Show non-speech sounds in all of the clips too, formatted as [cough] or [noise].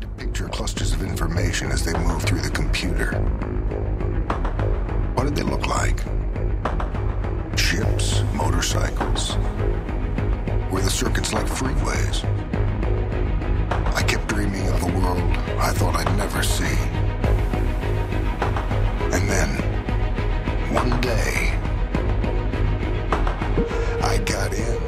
to picture clusters of information as they move through the computer. What did they look like? Ships, motorcycles? Were the circuits like freeways? I kept dreaming of a world I thought I'd never see. And then, one day, I got in.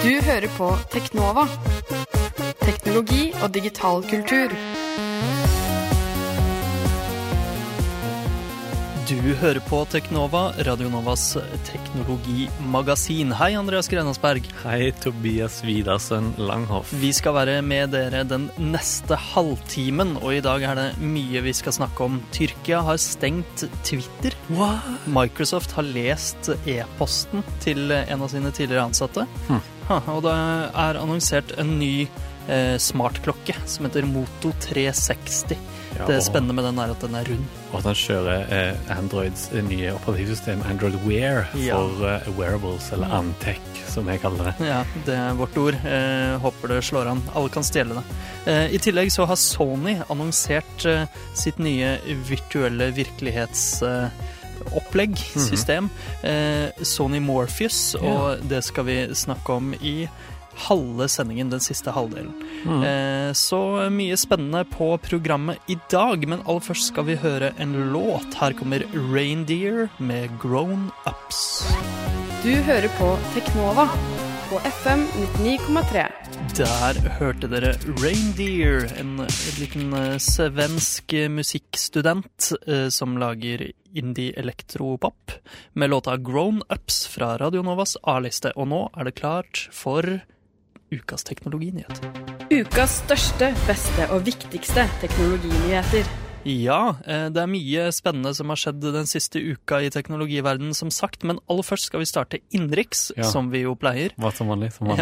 Du hører på Teknova. Teknologi og digital kultur. Du hører på Teknova, Radionovas teknologimagasin. Hei, Andreas Grenasberg. Hei, Tobias Widersen Langhoff. Vi skal være med dere den neste halvtimen, og i dag er det mye vi skal snakke om. Tyrkia har stengt Twitter. Microsoft har lest e-posten til en av sine tidligere ansatte. Ha, og det er annonsert en ny eh, smartklokke som heter Moto 360. Ja, det spennende med den er at den er rund. Og at han kjører eh, Androids nye operativsystem, Android Wear, Ja. for eh, wearables, eller Antec, som jeg kaller det. Ja, det er vårt ord. Eh, håper det slår an. Alle kan stjele det. Eh, I tillegg så har Sony annonsert eh, sitt nye virtuelle virkelighetsopplegg, Mhm. system. Eh, Sony Morpheus, og det skal vi snakke om i halve sendingen, den siste halvdelen. Mm. Eh, så mye spennende på programmet i dag, men aller først skal vi høre en låt. Her kommer Reindeer med Grown Ups. Du hører på Teknova på FM 99,3. Der hørte dere Reindeer, en liten eh, svensk musikkstudent eh, som lager indie-elektropop, med låta Grown Ups fra Radio Novas A-liste. Og nå er det klart for ukas teknologinyhet. Ukas største, beste og viktigste teknologinyheter. Ja, eh, det er mye spennende som har skjedd den siste uka i teknologiverdenen, som sagt, men aller først skal vi starte innenriks, Ja. som vi jo pleier. Hva som vanlig, som vanlig.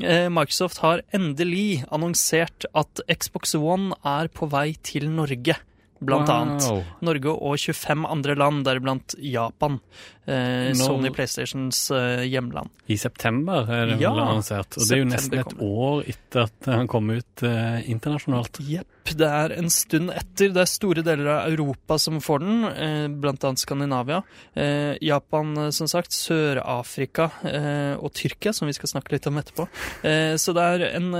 Ja, eh, Microsoft har endelig annonsert at Xbox One er på vei til Norge. Blant Wow. annet Norge og 25 andre land, deriblant Japan. Eh, Sony PlayStations eh, hjemland. I september er det Ja, lansert. Og det er jo nesten et år etter at han kom ut eh, internasjonalt. Jepp, det er en stund etter. Det er store deler av Europa som får den, eh, annet Skandinavia. Eh, Japan, eh, som sagt, Sør-Afrika eh, og Tyrkia, som vi skal snakke litt om etterpå. Eh, så det er en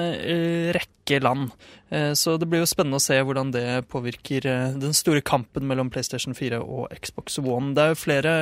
rekke land. Så det blir jo spennende å se hvordan det påvirker den store kampen mellom PlayStation 4 og Xbox One. Det er jo flere,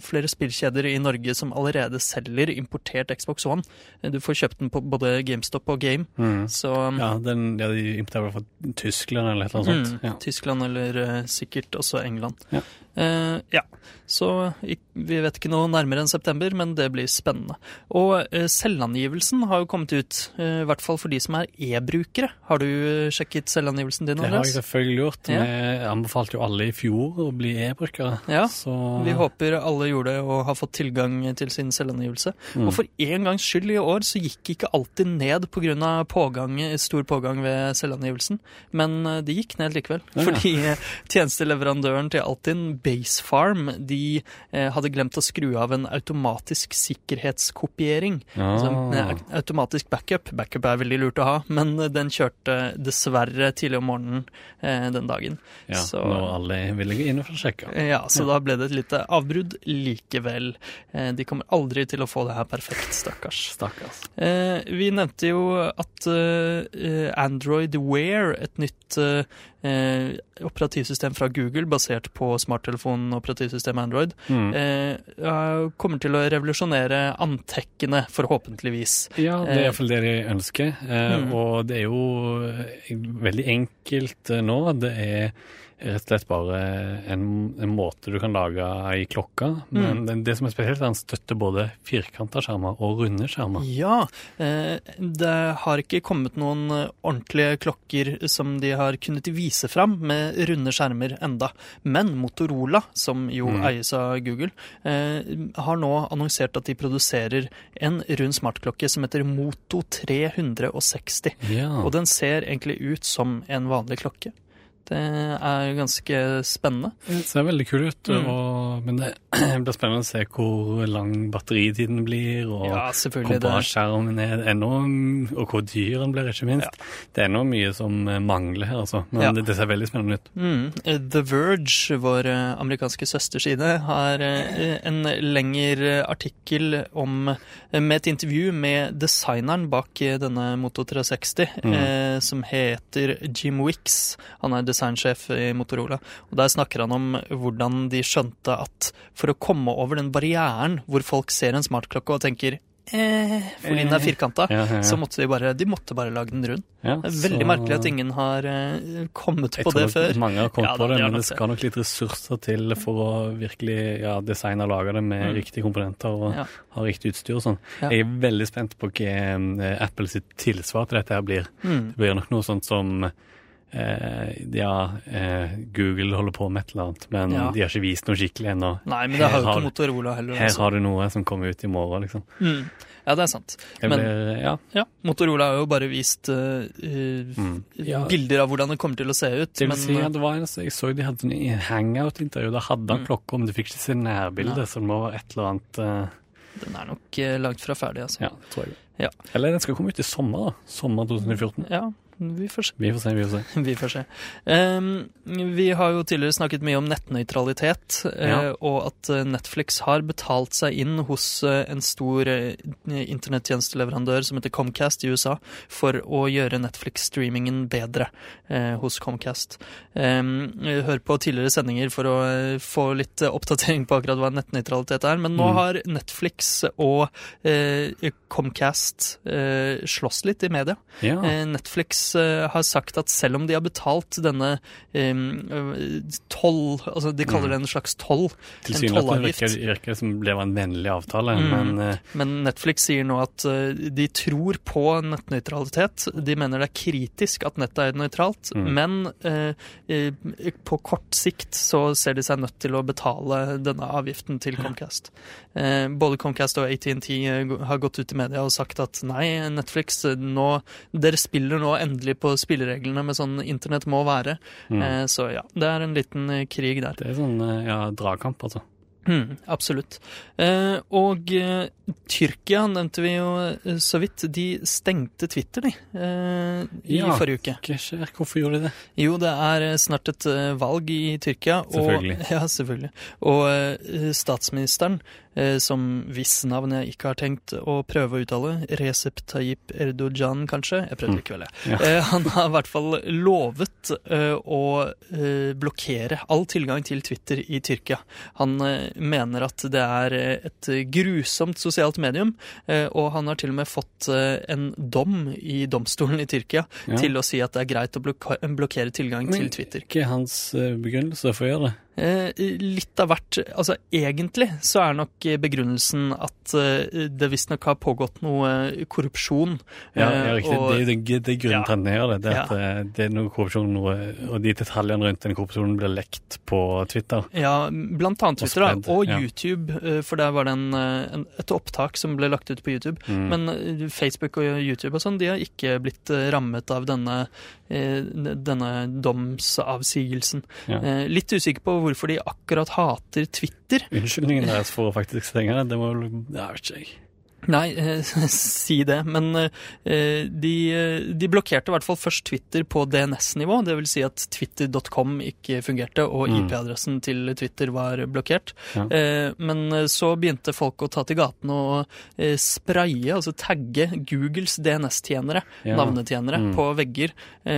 flere spillkjeder i Norge som allerede selger importert Xbox One. Du får kjøpt den på både GameStop og Game. Så Mm. Ja, den, ja, de importerer fra Tyskland eller eller annet sånt. Mm, Ja. Tyskland eller eh, sikkert også England. Ja. Eh, ja. Så vi vet ikke noe nærmere enn september, men det blir spennende. Og eh, selvangivelsen har jo kommet ut, eh, i hvert fall for de som er e-brukere. Har du sjekket selvangivelsen din, Det har jeg selvfølgelig gjort. Ja. Vi anbefalte jo alle i fjor å bli e-brukere. Ja, Så Vi håper alle gjorde det og har fått tilgang til sin selvangivelse. Mm. Og for en gangs skyld i år så gikk ikke alltid ned pga. Pågang, stor pågang ved selvangivelsen, men det gikk ned likevel. Ja. Fordi eh, tjenesteleverandøren til Altinn, Basefarm, de eh, hadde glemt å skru av en automatisk sikkerhetskopiering. Altså en Ah. eh, automatisk backup. Backup er veldig lurt å ha, men eh, den kjørte dessverre tidlig om morgenen den dagen. Ja, Så- når alle ville inn å sjekke. Ja, så da ble det et lite avbrudd likevel. De kommer aldri til å få det her perfekt, stakkars. Stakkars. Eh, Vi nevnte jo at Android Wear, et nytt eh, eh, operativsystem fra Google basert på smarttelefonoperativsystem Android, Mm. eh, kommer til å revolusjonere antekkene, forhåpentligvis. Ja, det er iallfall det de ønsker. Eh, Mm. Og det er jo eh, veldig enkelt eh, nå. Det er rett og slett bare en, en måte du kan lage ei klokke. Men det, det som er spesielt, er at den støtter både firkanta skjermer og runde skjermer. Ja, eh, det har ikke kommet noen ordentlige klokker som de har kunnet vise fram med runde skjermer enda. Men Motorola, som jo Mm. eies av Google, eh, har nå annonsert at de produserer en rund smartklokke som heter Moto 360. Ja. Og den ser egentlig ut som en vanlig klokke. Det er ganske spennende. Det ser veldig kul ut, Mm. og, men [clears throat] det blir spennende å se hvor lang batteritiden blir, og Ja, hvor bra Det, skjermen er, ennå, og hvor dyr den blir, ikke minst. Det er ennå mye som eh, mangler her, altså. Men Ja. det, det ser veldig spennende ut. mm, The Verge, vår eh, amerikanske søsterside, har eh, en lengre artikkel om, med et intervju med designeren bak denne Moto 360, Mm. eh, som heter Jim Wicks. Han er designsjef i Motorola. Og Der snakker han om hvordan de skjønte at for å komme over den barrieren hvor folk ser en smartklokke og tenker eh, fordi den er firkanta, Ja, ja, ja. så måtte de bare, de måtte bare lage den rund. Ja, Det er veldig så- merkelig at ingen har eh, kommet på det før. Jeg tror Mange har kommet Ja, på det, men det skal nok litt ressurser til for å virkelig ja, designe og lage det med Mm. riktige komponenter og Ja. ha riktig utstyr og sånn. Ja. Jeg er veldig spent på hva eh, Apple sitt tilsvar til dette her blir. Mm. Det blir nok noe sånt som eh, ja, eh, Google holder på med et eller annet, men Ja. de har ikke vist noe skikkelig ennå. Nei, men det har jo ikke Motorola heller. Her altså. har du noe som kommer ut i morgen, liksom. Mm. Ja, det er sant. Men- blir, ja. Ja, Motorola har jo bare vist eh, eh, Mm. Ja. bilder av hvordan det kommer til å se ut. Det vil men, si eh, at det var en, jeg så de hadde en hangout-intervju. Da hadde han Mm. klokka, men du fikk ikke se nærbildet, ja. så det må være et eller annet uh... den er nok uh, langt fra ferdig, altså. Ja, tror jeg. Ja. Eller den skal komme ut i sommer, da. Sommer 2014. Ja, vi får se. Vi får se, vi får se. [laughs] Vi får se. Um, vi har jo tidligere snakket mye om nettnøytralitet, ja. uh, og at eh, Netflix har betalt seg inn hos uh, en stor uh, internettjenesteleverandør som heter Comcast i USA, for å gjøre Netflix-streamingen bedre eh, hos Comcast. Um, hør på tidligere sendinger for å eh, få litt eh, oppdatering på akkurat hva nettnøytralitet er, men nå Mm. har Netflix og eh, Comcast eh, slåss litt i media. Ja. Eh, Netflix eh, har sagt at selv om de har betalt denne eh, toll Altså de kaller det en slags toll, en Tilsynelatende virker det virker som det var en vennlig avtale, Mm. men eh, Men Netflix sier nå at eh, de tror på nettnøytralitet. De mener det er kritisk at nettet er nøytralt, Mm. men eh, eh, på kort sikt så ser de seg nødt til å betale denne avgiften til Comcast. Eh, både Comcast og ATNT eh, har gått ut i media og sagt at nei, Netflix, eh, nå, dere spiller nå endelig på spillereglene med sånn internett må være. mm. Eh, så ja, det er en liten eh, krig der. det er sånn eh, ja, dragkamp, altså. Mm, absolutt. Eh, og eh, Tyrkia nevnte vi jo eh, så vidt. De stengte Twitter, de, eh, i Ja. forrige uke. Hva skjer? Hvorfor gjorde de det? Jo, det er snart et valg i Tyrkia. Selvfølgelig. Og, [laughs] ja, selvfølgelig. Og statsministeren, som hvis navn jeg ikke har tenkt å prøve å uttale, Recep Tayyip Erdogan kanskje, jeg prøvde Mm. likevel, jeg. Ja. Eh, han har i hvert fall lovet eh, å eh, blokkere all tilgang til Twitter i Tyrkia. Han eh, mener at det er eh, et grusomt sosialt medium, eh, og han har til og med fått eh, en dom i domstolen i Tyrkia Ja. til å si at det er greit å blokkere tilgang Men til Twitter. Hva er hans eh, begrunnelse for å gjøre det? Eh, litt av hvert. Altså, egentlig så er nok begrunnelsen at eh, det visstnok har pågått noe korrupsjon. Ja, eh, ja riktig. og- det det, det er grunnen til at det. At Ja. eh, det er noe korrupsjon, noe, og de detaljene rundt den korrupsjonen blir lekt på Twitter. Ja, blant annet Og Twitter da, og ja. YouTube, eh, for der var det en, eh, en, et opptak som ble lagt ut på YouTube. Mm. Men eh, Facebook og YouTube og sånn, de har ikke blitt eh, rammet av denne, eh, denne domsavsigelsen. Ja. Eh, Litt usikker på hvorfor de akkurat hater Twitter. Unnskyldningen deres for faktisk stenge det, det må vel Jeg vet ikke, jeg. Nei, eh, [laughs] si det, men eh, de, eh, de blokkerte i hvert fall først Twitter på DNS-nivå, det vil si at twitter.com ikke fungerte, og Mm. IP-adressen til Twitter var blokkert. Ja. Eh, men så begynte folk å ta til gatene og spraye, altså tagge Googles DNS-tjenere, Ja. navnetjenere, Mm. på vegger,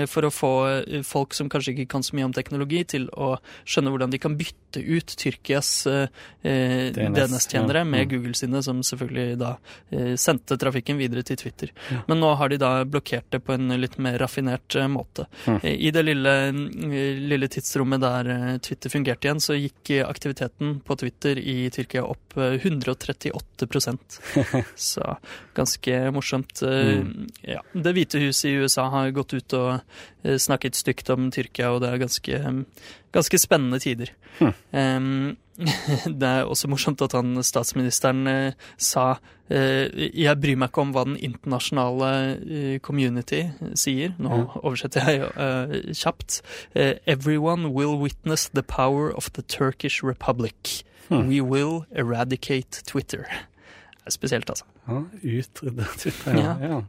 for å få folk som kanskje ikke kan så mye om teknologi, til å skjønne hvordan de kan bytte ut Tyrkias DNS-tjenere DNS, ja. med Mm. Google sine, som selvfølgelig da sendte trafikken videre til Twitter. Ja. Men nå har de da blokkert det på en litt mer raffinert eh, måte. Mm. Eh, I det lille, eh, lille tidsrommet der eh, Twitter fungerte igjen, så gikk eh, aktiviteten på Twitter i Tyrkia opp eh, 138% [laughs] Så ganske morsomt. Eh, Mm. Ja. Det hvite huset i USA har gått ut og eh, snakket stygt om Tyrkia, og det er ganske, ganske spennende tider. Um, [laughs] det er også morsomt at han statsministeren eh, sa eh, Jeg bryr meg ikke om hva den internasjonale eh, community sier. Nå oversetter jeg eh, kjapt. Eh, Everyone will witness the power of the Turkish Republic. We will eradicate Twitter. Det er spesielt, altså. Ja, utrydde Twitter. Ja. Ja.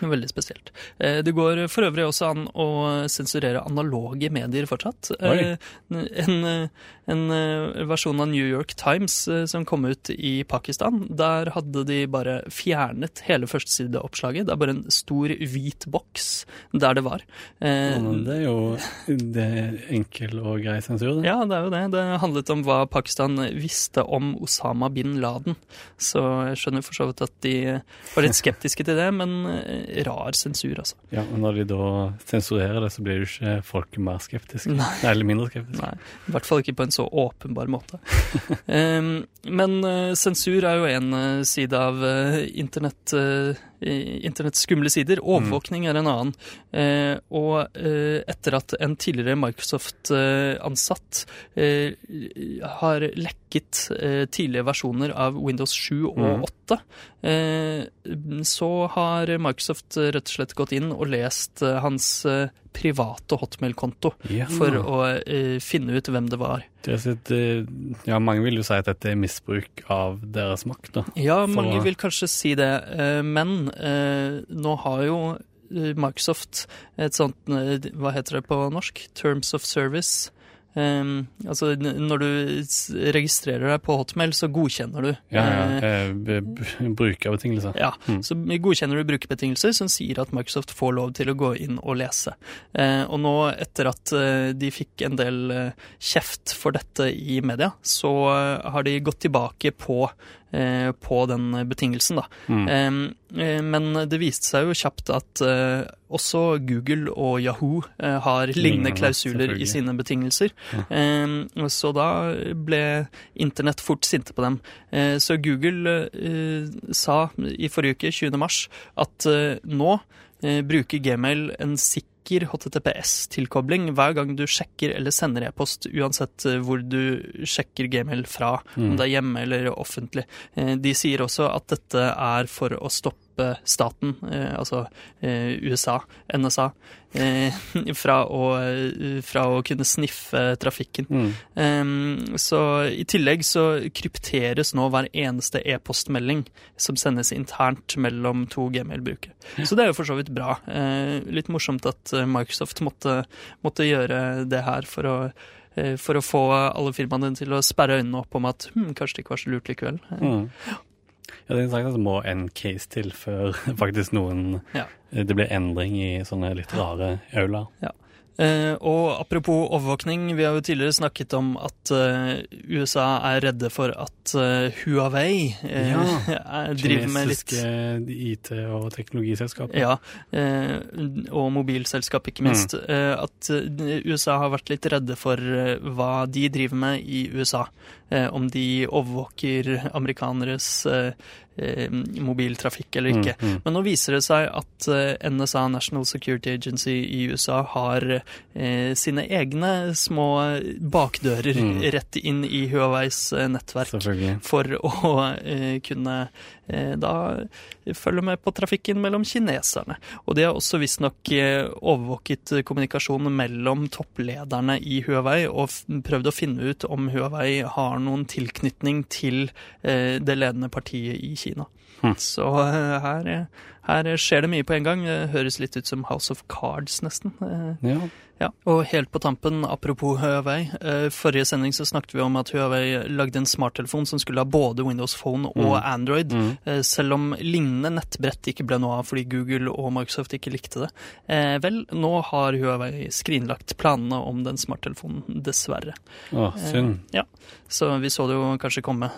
Veldig spesielt. Eh, Det går for øvrig også an å sensurere analoge medier fortsatt. Eh, En, en eh, versjon av New York Times som kom ut i Pakistan, der hadde de bare fjernet hele førstesideoppslaget. Det er bare en stor hvit boks der det var. Ja, det er jo det er enkel og grei sensur. det. Ja, det er jo det. Det handlet om hva Pakistan visste om Osama bin Laden. Så jeg skjønner for så vidt at de var litt skeptiske til det, men rar sensur, altså. Ja, men Når de da sensurerer det, så blir jo ikke folk mer skeptiske. Nei. Eller mindre skeptiske. Nei, i hvert fall ikke på en så åpenbar måte. [laughs] Men eh, sensur er jo en eh, side av uh, internett, eh, i- internetts skumle sider. Overvåkning er en annen. Eh, og eh, etter at en tidligere Microsoft-ansatt eh, har lekket tidlige versjoner av Windows 7 og Mhm. 8, eh, så har Microsoft rett og slett gått inn og lest hans private Hotmail-konto Ja. for å eh, finne ut hvem det var. Det sitt, eh, ja, mange vil jo si at dette er misbruk av deres makt. da. Ja, mange å- vil kanskje si det, eh, men eh, nå har jo Microsoft et sånt Hva heter det på norsk? Terms of Service. Um, altså når du registrerer deg på Hotmail, så godkjenner du. Ja, ja. eh, eh, Brukerbetingelser. Ja, Mm. så godkjenner du brukerbetingelser som sier at Microsoft får lov til å gå inn og lese. Uh, og nå, etter at uh, de fikk en del uh, kjeft for dette i media, så har de gått tilbake på, på den betingelsen, da. Mm. Eh, eh, men det viste seg jo kjapt at eh, også Google og Yahoo eh, har lignende Lignende, klausuler i sine betingelser. Ja. så da ble internett fort sinte på dem. Eh, så Google eh, sa i forrige uke, 20. mars, at eh, nå eh, bruker Gmail en sikker HTTPS-tilkobling hver gang du sjekker eller sender e-post, uansett eh, hvor du sjekker Gmail fra, om det er hjemme eller offentlig. Eh, de sier også at dette er for å stoppe staten, eh, altså eh, USA, NSA, eh, [laughs] fra, å, fra å kunne sniffe trafikken. Mm. Så I tillegg så krypteres nå hver eneste e-postmelding som sendes internt mellom to Gmail-brukere. Så det er jo for så vidt bra. Eh, litt morsomt at Microsoft måtte, måtte gjøre det her for å, for å få alle firmaene til å sperre øynene opp om at hm, kanskje det ikke var så lurt likevel. Mm. Ja, det er sagt at det må en case til før [laughs] faktisk noen Ja. Det blir endring i sånne litt rare aulaer. Eh, og apropos overvåkning, vi har jo tidligere snakket om at eh, USA er redde for at eh, Huawei eh, Ja, [laughs] er- driver med litt Kinesiske IT- og teknologiselskaper. Ja, eh, og mobilselskap ikke minst. Eh, at eh, USA har vært litt redde for eh, hva de driver med i USA. Eh, om de overvåker amerikaneres eh, eh, mobiltrafikk eller ikke. Mm, mm. Men nå viser det seg at NSA, National Security Agency i USA, har eh, sine egne små bakdører Mm. rett inn i Huaweis nettverk for å eh, kunne eh, da følge med på trafikken mellom kineserne. Og de har også visstnok eh, overvåket kommunikasjonen mellom topplederne i Huawei og prøvd å finne ut om Huawei har noen tilknytning til eh, det ledende partiet i Kina. Hm. Så eh, her, her skjer det mye på en gang. Høres litt ut som House of Cards, nesten. Eh, Ja. Ja, og helt på tampen, apropos Huawei. Eh, forrige sending så snakket vi om at Huawei lagde en smarttelefon som skulle ha både Windows Phone og Mm. Android. Mm. Eh, selv om lignende nettbrett ikke ble noe av fordi Google og Microsoft ikke likte det. Eh, vel, nå har Huawei skrinlagt planene om den smarttelefonen, dessverre. Å, synd. Ja, så vi så det jo kanskje komme.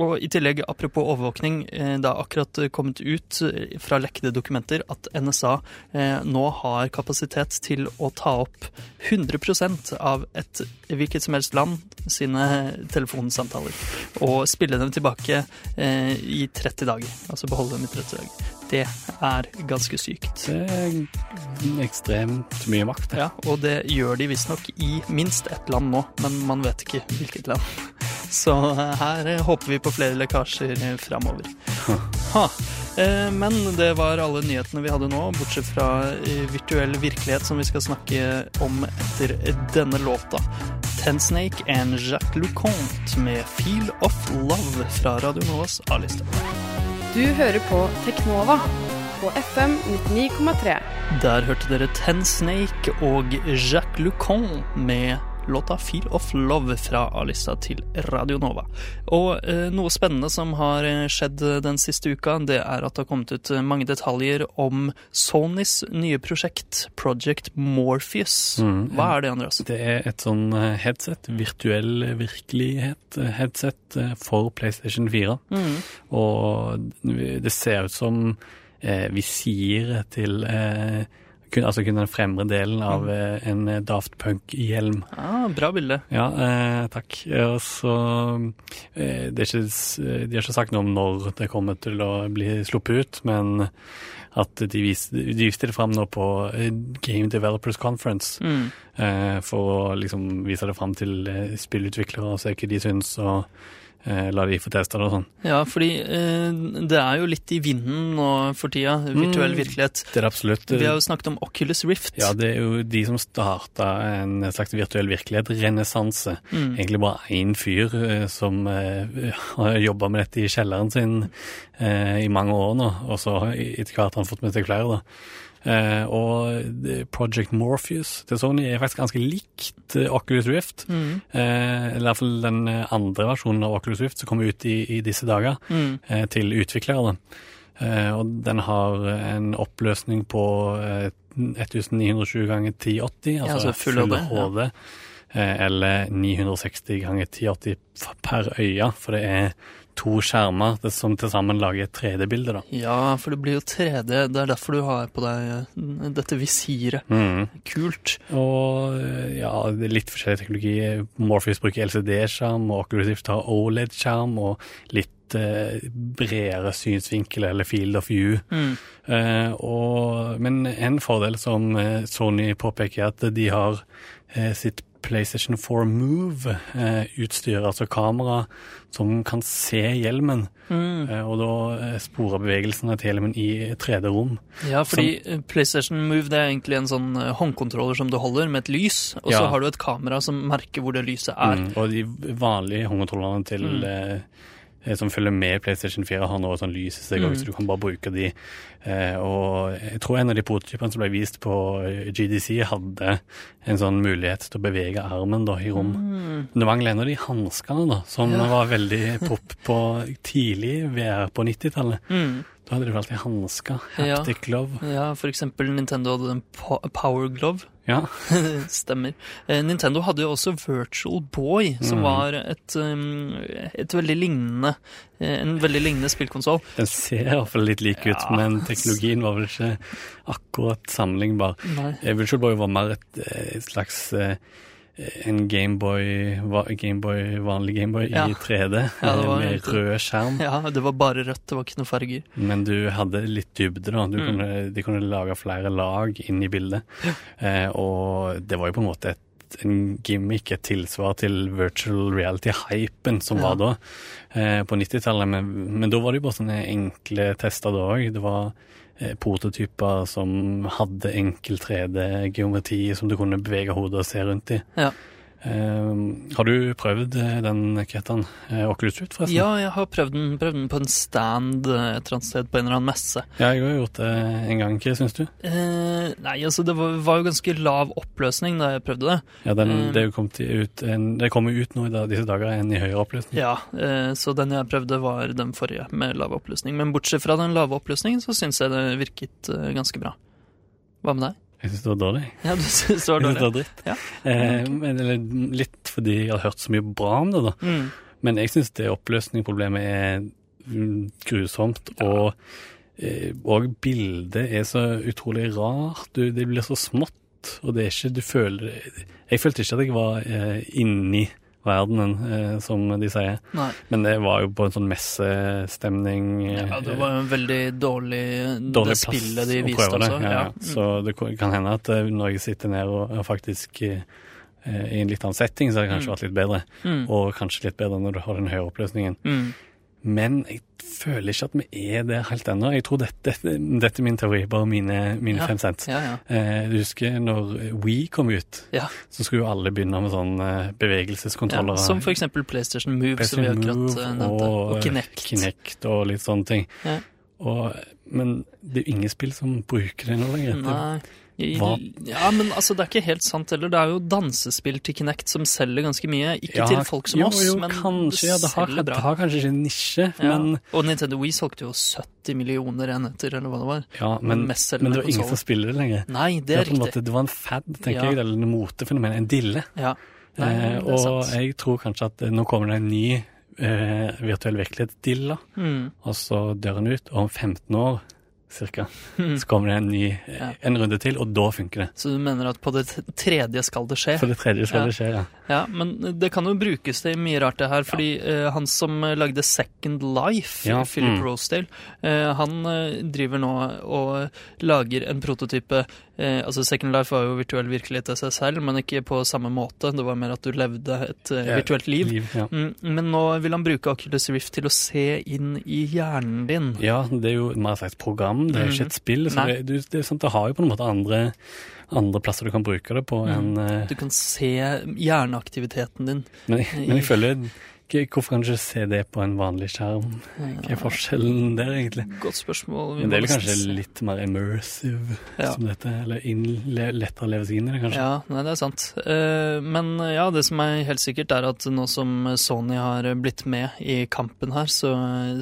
Og i tillegg, apropos overvåkning, det har akkurat kommet ut fra lekkede dokumenter at NSA nå har kapasitet til å ta opp 100% av et hvilket som helst land sine telefonsamtaler. Og spille dem tilbake eh, i 30 dager. Altså beholde dem i 30 dager. Det er ganske sykt. Det er ekstremt mye makt. Ja, og det gjør de visstnok i minst ett land nå, men man vet ikke hvilket land. Så eh, her håper vi på flere lekkasjer eh, framover. Ha. Eh, Men det var alle nyhetene vi hadde nå, bortsett fra eh, virtuell virkelighet, som vi skal snakke om etter denne låta. Ten Snake and Jacques Lecomte med Feel of Love fra Radio Novas A-liste. Du hører på Teknova på FM 99,3. Der hørte dere Ten Snake og Jacques Lucon med låta Feel of Love fra A-lista til Radio Nova. Og eh, noe spennende som har eh, skjedd den siste uka, det er at det har kommet ut eh, mange detaljer om Sonys nye prosjekt, Project Morpheus. Mm, Hva er det, Andreas? Det er et sånn eh, headset, virtuell virkelighet-headset eh, for PlayStation 4. Mm. Og det ser ut som eh, visiret til eh, kun, altså kun den fremre delen av mm. en Daft Punk-hjelm. Ah, bra bilde. Ja, eh, takk. Og så eh, det er ikke, De har ikke sagt noe om når det kommer til å bli sluppet ut, men at de viste, de viste det fram nå på eh, Game Developers Conference. Mm. Eh, for å liksom vise det fram til eh, spillutviklere og se hva de syns, og eh, la de få testa det og sånn. Ja, fordi eh, det er jo litt i vinden nå for tida, virtuell Mm. virkelighet. Det er absolutt. Vi har jo snakket om Oculus Rift. Ja, det er jo de som starta en slags virtuell virkelighet-renessanse. Mm. Egentlig bare én fyr eh, som eh, har jobba med dette i kjelleren sin eh, i mange år nå, og så etter hvert har han fått med seg flere, da. Eh, og Project Morpheus til Sony er faktisk ganske likt eh, Oculus Rift. Mm. Eh, eller i hvert fall den andre versjonen av Oculus Rift som kommer ut i, i disse dager, Mm. til utviklere. Eh, og den har en oppløsning på eh, 1920 ganger 1080, altså, altså full HD, ja. Eller 960 ganger 1080 per øye, for det er to skjermer det som til sammen lager et 3D-bilde. da. Ja, for det blir jo 3D. Det er derfor du har på deg eh, dette visiret. Mm. Kult. Og eh, ja, det litt forskjellig teknologi. Morpheus bruker LCD-skjerm, og Oculus har OLED-skjerm og litt eh, bredere synsvinkel eller field of view. Mm. Eh, og, men en fordel som Sony påpeker, er at de har sitt PlayStation 4 Move-utstyr, altså kamera som kan se hjelmen, Mm. eh, og da sporer bevegelsene til hjelmen i 3D-rom. Ja, fordi som, PlayStation Move det er egentlig en sånn eh, håndkontroller som du holder med et lys, og så har du et kamera som merker hvor det lyset er. Mm, og de vanlige håndkontrollene til Mm. Eh, som følger med PlayStation 4, har nå sånn lys i seg òg, Mm. så du kan bare bruke de. Eh, og jeg tror en av de prototypene som ble vist på eh, GDC, hadde en sånn mulighet til å bevege armen da, i rom. Mm. Det mangler en av de hanskene, da, som Ja. var veldig pop på tidlig VR på 90-tallet. Mm. Da hadde de alltid hansker. Haptic glove. Ja, for eksempel Nintendo hadde en Power Glove. Ja. [laughs] Stemmer. Eh, Nintendo hadde jo også Virtual Boy, som Mm. var et, um, et veldig lignende eh, en veldig lignende spillkonsoll. Den ser i hvert fall litt lik ut, Ja. men teknologien var vel ikke akkurat sammenlignbar. Eh, Virtual Boy var mer et, eh, et slags eh, en Gameboy, Gameboy, vanlig Gameboy Ja. i 3D, [laughs] Ja, med rød skjerm. Ja, det var bare rødt, det var ikke noen farger. Men du hadde litt dybde, da. Du Mm. kunne, de kunne lage flere lag inn i bildet. Eh, og det var jo på en måte et, en gimmick, et tilsvar til virtual reality-hypen som Ja. var da, eh, på 90-tallet. Men, men da var det jo bare sånne enkle tester da òg. Det var prototyper som hadde enkel 3D-geometri som du kunne bevege hodet og se rundt i. Ja. Eh, har du prøvd eh, den, hva heter den, eh, Oculus Rift, forresten? Ja, jeg har prøvd den, prøvd den på en stand eh, et eller annet sted på en eller annen messe. Ja, jeg har gjort det en gang, hva syns du? Eh, nei, altså det var, var jo ganske lav oppløsning da jeg prøvde det. Ja, den, eh, det, kommet ut en, det kommer ut nå i da, disse dager en i høyere oppløsning. Ja, eh, så den jeg prøvde var den forrige med lav oppløsning. Men bortsett fra den lave oppløsningen så syns jeg det virket ganske bra. Hva med deg? Jeg syns det var dårlig. Ja, du synes det var Jeg synes det var dritt. Ja. Eh, men, eller, litt fordi jeg har hørt så mye bra om det, da. Mm. Men jeg syns det oppløsningsproblemet er grusomt. grusomt. Og, eh, og bildet er så utrolig rart. Du, det blir så smått, og det er ikke Du føler Jeg følte ikke at jeg var eh, inni verdenen, eh, som de sier. Nei. Men det var jo på en sånn messestemning. eh, Ja, det var jo en veldig dårlig, dårlig det spillet de viste det. Ja, Ja. ja. Så det kan hende at Norge når jeg sitter ned og og faktisk eh, i en litt annen setting, så har det kanskje vært litt bedre. Mm. Og kanskje litt bedre når du har den høye oppløsningen. Men jeg føler ikke at vi er der helt ennå. Jeg tror dette, dette, dette er min teori, bare mine, mine Ja. fem cent. Ja, ja. Eh, du husker når We kom ut, så skulle jo alle begynne med sånn eh, bevegelseskontroller. Som for eksempel PlayStation Move, som vi PlayStation akkurat eh, nevnte. Og, og Kinect. Kinect og litt sånne ting. Og, men det er jo ingen spill som bruker det nå lenger. Nei. Hva? Ja, men altså, det er ikke helt sant heller. Det er jo dansespill til Kinect som selger ganske mye. Ikke Ja, til folk som jo, oss, jo, men kanskje, ja, det har, selger det har kanskje ikke nisje, Ja. men, Og Nintendo Wii solgte jo 70 millioner enheter, eller hva det var. ja, men, men det var ingen som spiller det lenger. Nei, det Det, er er på riktig. måte, det var en fad, tenker Ja. jeg, eller en motefenomen, en dille. Ja. Nei, Eh, det og sant. jeg tror kanskje at eh, nå kommer det en ny eh, virtuell virkelighet-dilla, Mm. og så dør den ut, og om 15 år cirka, så kommer det en ny, en runde til, og da funker det. Så du mener at på det tredje skal det skje? På det tredje skal Ja. det skje, ja. Ja, men det kan jo brukes til mye rart det her, fordi eh, han som eh, lagde Second Life, Ja, Philip mm. Rosedale, uh, han eh, driver nå og lager en prototype uh, Altså Second Life var jo virtuell virkelighet til seg selv, men ikke på samme måte. Det var mer at du levde et virtuelt liv. ja. Mm, men nå vil han bruke Oculus Rift til å se inn i hjernen din. Ja, det er jo mer et slags program, det er ikke et spill. Så. Det, det sant, det har jo på en måte andre, andre plasser du kan bruke det på enn eh, Du kan se hjerneaktiviteten din. men, men jeg føler Hvorfor kan du ikke se det på en vanlig skjerm? Hva er forskjellen der, egentlig? Godt spørsmål. Vi Men det er kanskje litt mer immersive, Ja. som dette, eller lettere å leve seg inn i det, kanskje. Ja, nei, det er sant. Eh, men ja, det som er helt sikkert, er at nå som Sony har blitt med i kampen her, så,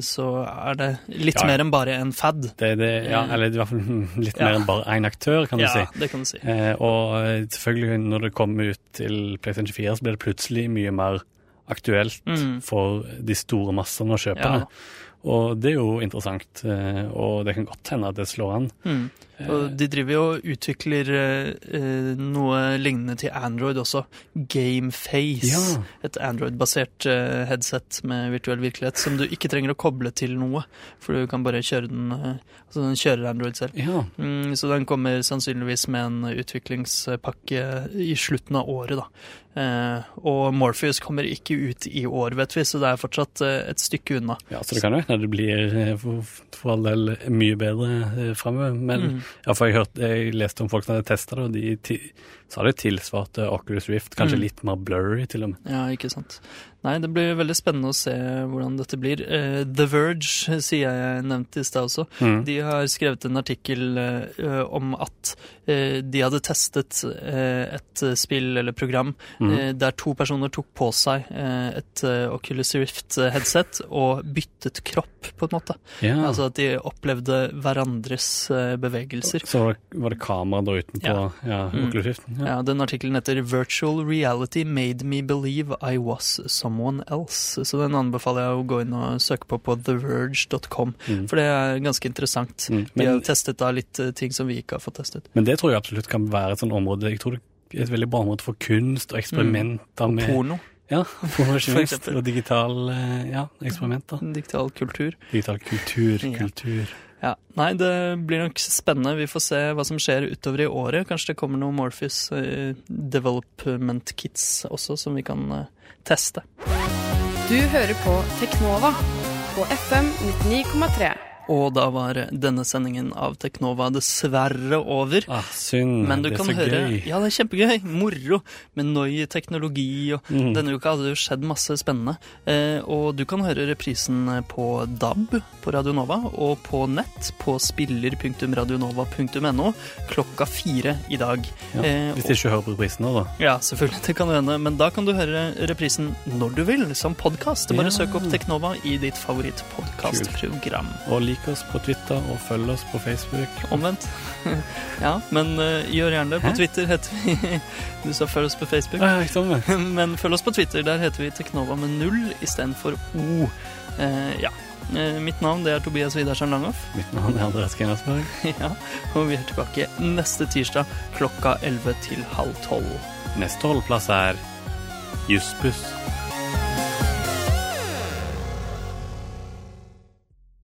så er det litt Ja. mer enn bare en fad. Det, det, ja, eller i hvert fall [laughs] litt Ja. mer enn bare én aktør, kan du ja, si. det kan du si. Eh, og selvfølgelig, når det kommer ut til PlayStation 4, så blir det plutselig mye mer aktuelt Mm. for de store massene å kjøpe Ja. Og det er jo interessant, eh, og det kan godt hende at det slår an. Mm. Og de driver jo og utvikler eh, eh, noe lignende til Android også. Gameface. Ja. Et Android-basert eh, headset med virtuell virkelighet som du ikke trenger å koble til noe, for du kan bare kjøre den eh, Altså den kjører Android selv. Ja, Mm, så den kommer sannsynligvis med en utviklingspakke i slutten av året, da. Eh, og Morpheus kommer ikke ut i år, vet vi, så det er fortsatt eh, et stykke unna. ja, så det kan jo hende det blir for, for all del mye bedre framover. Men Mm. Ja, for jeg, hørte, jeg leste om folk som hadde testa det, og de sa det tilsvarte Oculus Rift. Kanskje Mm. litt mer blurry, til og med. Ja, ikke sant. Nei, det blir veldig spennende å se hvordan dette blir. Uh, The Verge, sier jeg nevnte i stad også. Mm. De har skrevet en artikkel uh, om at uh, de hadde testet eh, et eh, spill eller program Mm. eh, der to personer tok på seg eh, et eh, Oculus Rift-headset og byttet kropp, på en måte. Yeah. Altså at de opplevde hverandres eh, bevegelser. Så var det, kamera da utenpå ja. Ja. Mm. Oculus Rift? Ja. Ja, Den artikkelen heter 'Virtual reality made me believe I was someone else'. Så den anbefaler jeg å gå inn og søke på på theverge.com, Mm. for det er ganske interessant. Mm. De har testet da litt eh, ting som vi ikke har fått testet. men det tror jeg absolutt kan være et sånt område Jeg tror det er et veldig bra område for kunst og eksperimenter med Porno, Ja, [laughs] porno, Og digital eh, ja, eksperimenter. digital kultur. Digital kultur, Ja. kultur. Ja, Nei, det blir nok spennende. Vi får se hva som skjer utover i året. Kanskje det kommer noen Morpheus eh, development kits også, som vi kan eh, teste. Du hører på Teknova på FM 99,3. Og da var denne sendingen av Teknova dessverre over. Ah, synd. Men du det er kan så høre gøy. Ja, det er kjempegøy. Moro. Med Noi teknologi og Mm. Denne uka hadde det jo skjedd masse spennende. Eh, og du kan høre reprisen på DAB på Radio Nova og på nett på spiller.radionova.no klokka fire i dag. Ja. Eh, Hvis de ikke hører på reprisen nå, da. ja, selvfølgelig. Det kan du hende. Men da kan du høre reprisen når du vil, som podkast. Bare Ja. søk opp Teknova i ditt favorittpodkastprogram. Og lik oss på Twitter og følg oss på Facebook. Omvendt. [laughs] ja, men uh, gjør gjerne det. På Hæ? Twitter heter vi [laughs] Du sa følg oss på Facebook. Ah, ikke sånn. [laughs] Men følg oss på Twitter. Der heter vi Teknova med null istedenfor O. Uh, ja. Uh, mitt navn det er Tobias Widersen Langhoff. Mitt navn er Andreas Krenasberg. ja. Og vi er tilbake neste tirsdag klokka 11 til halv 12. Neste holdeplass er Jussbuss.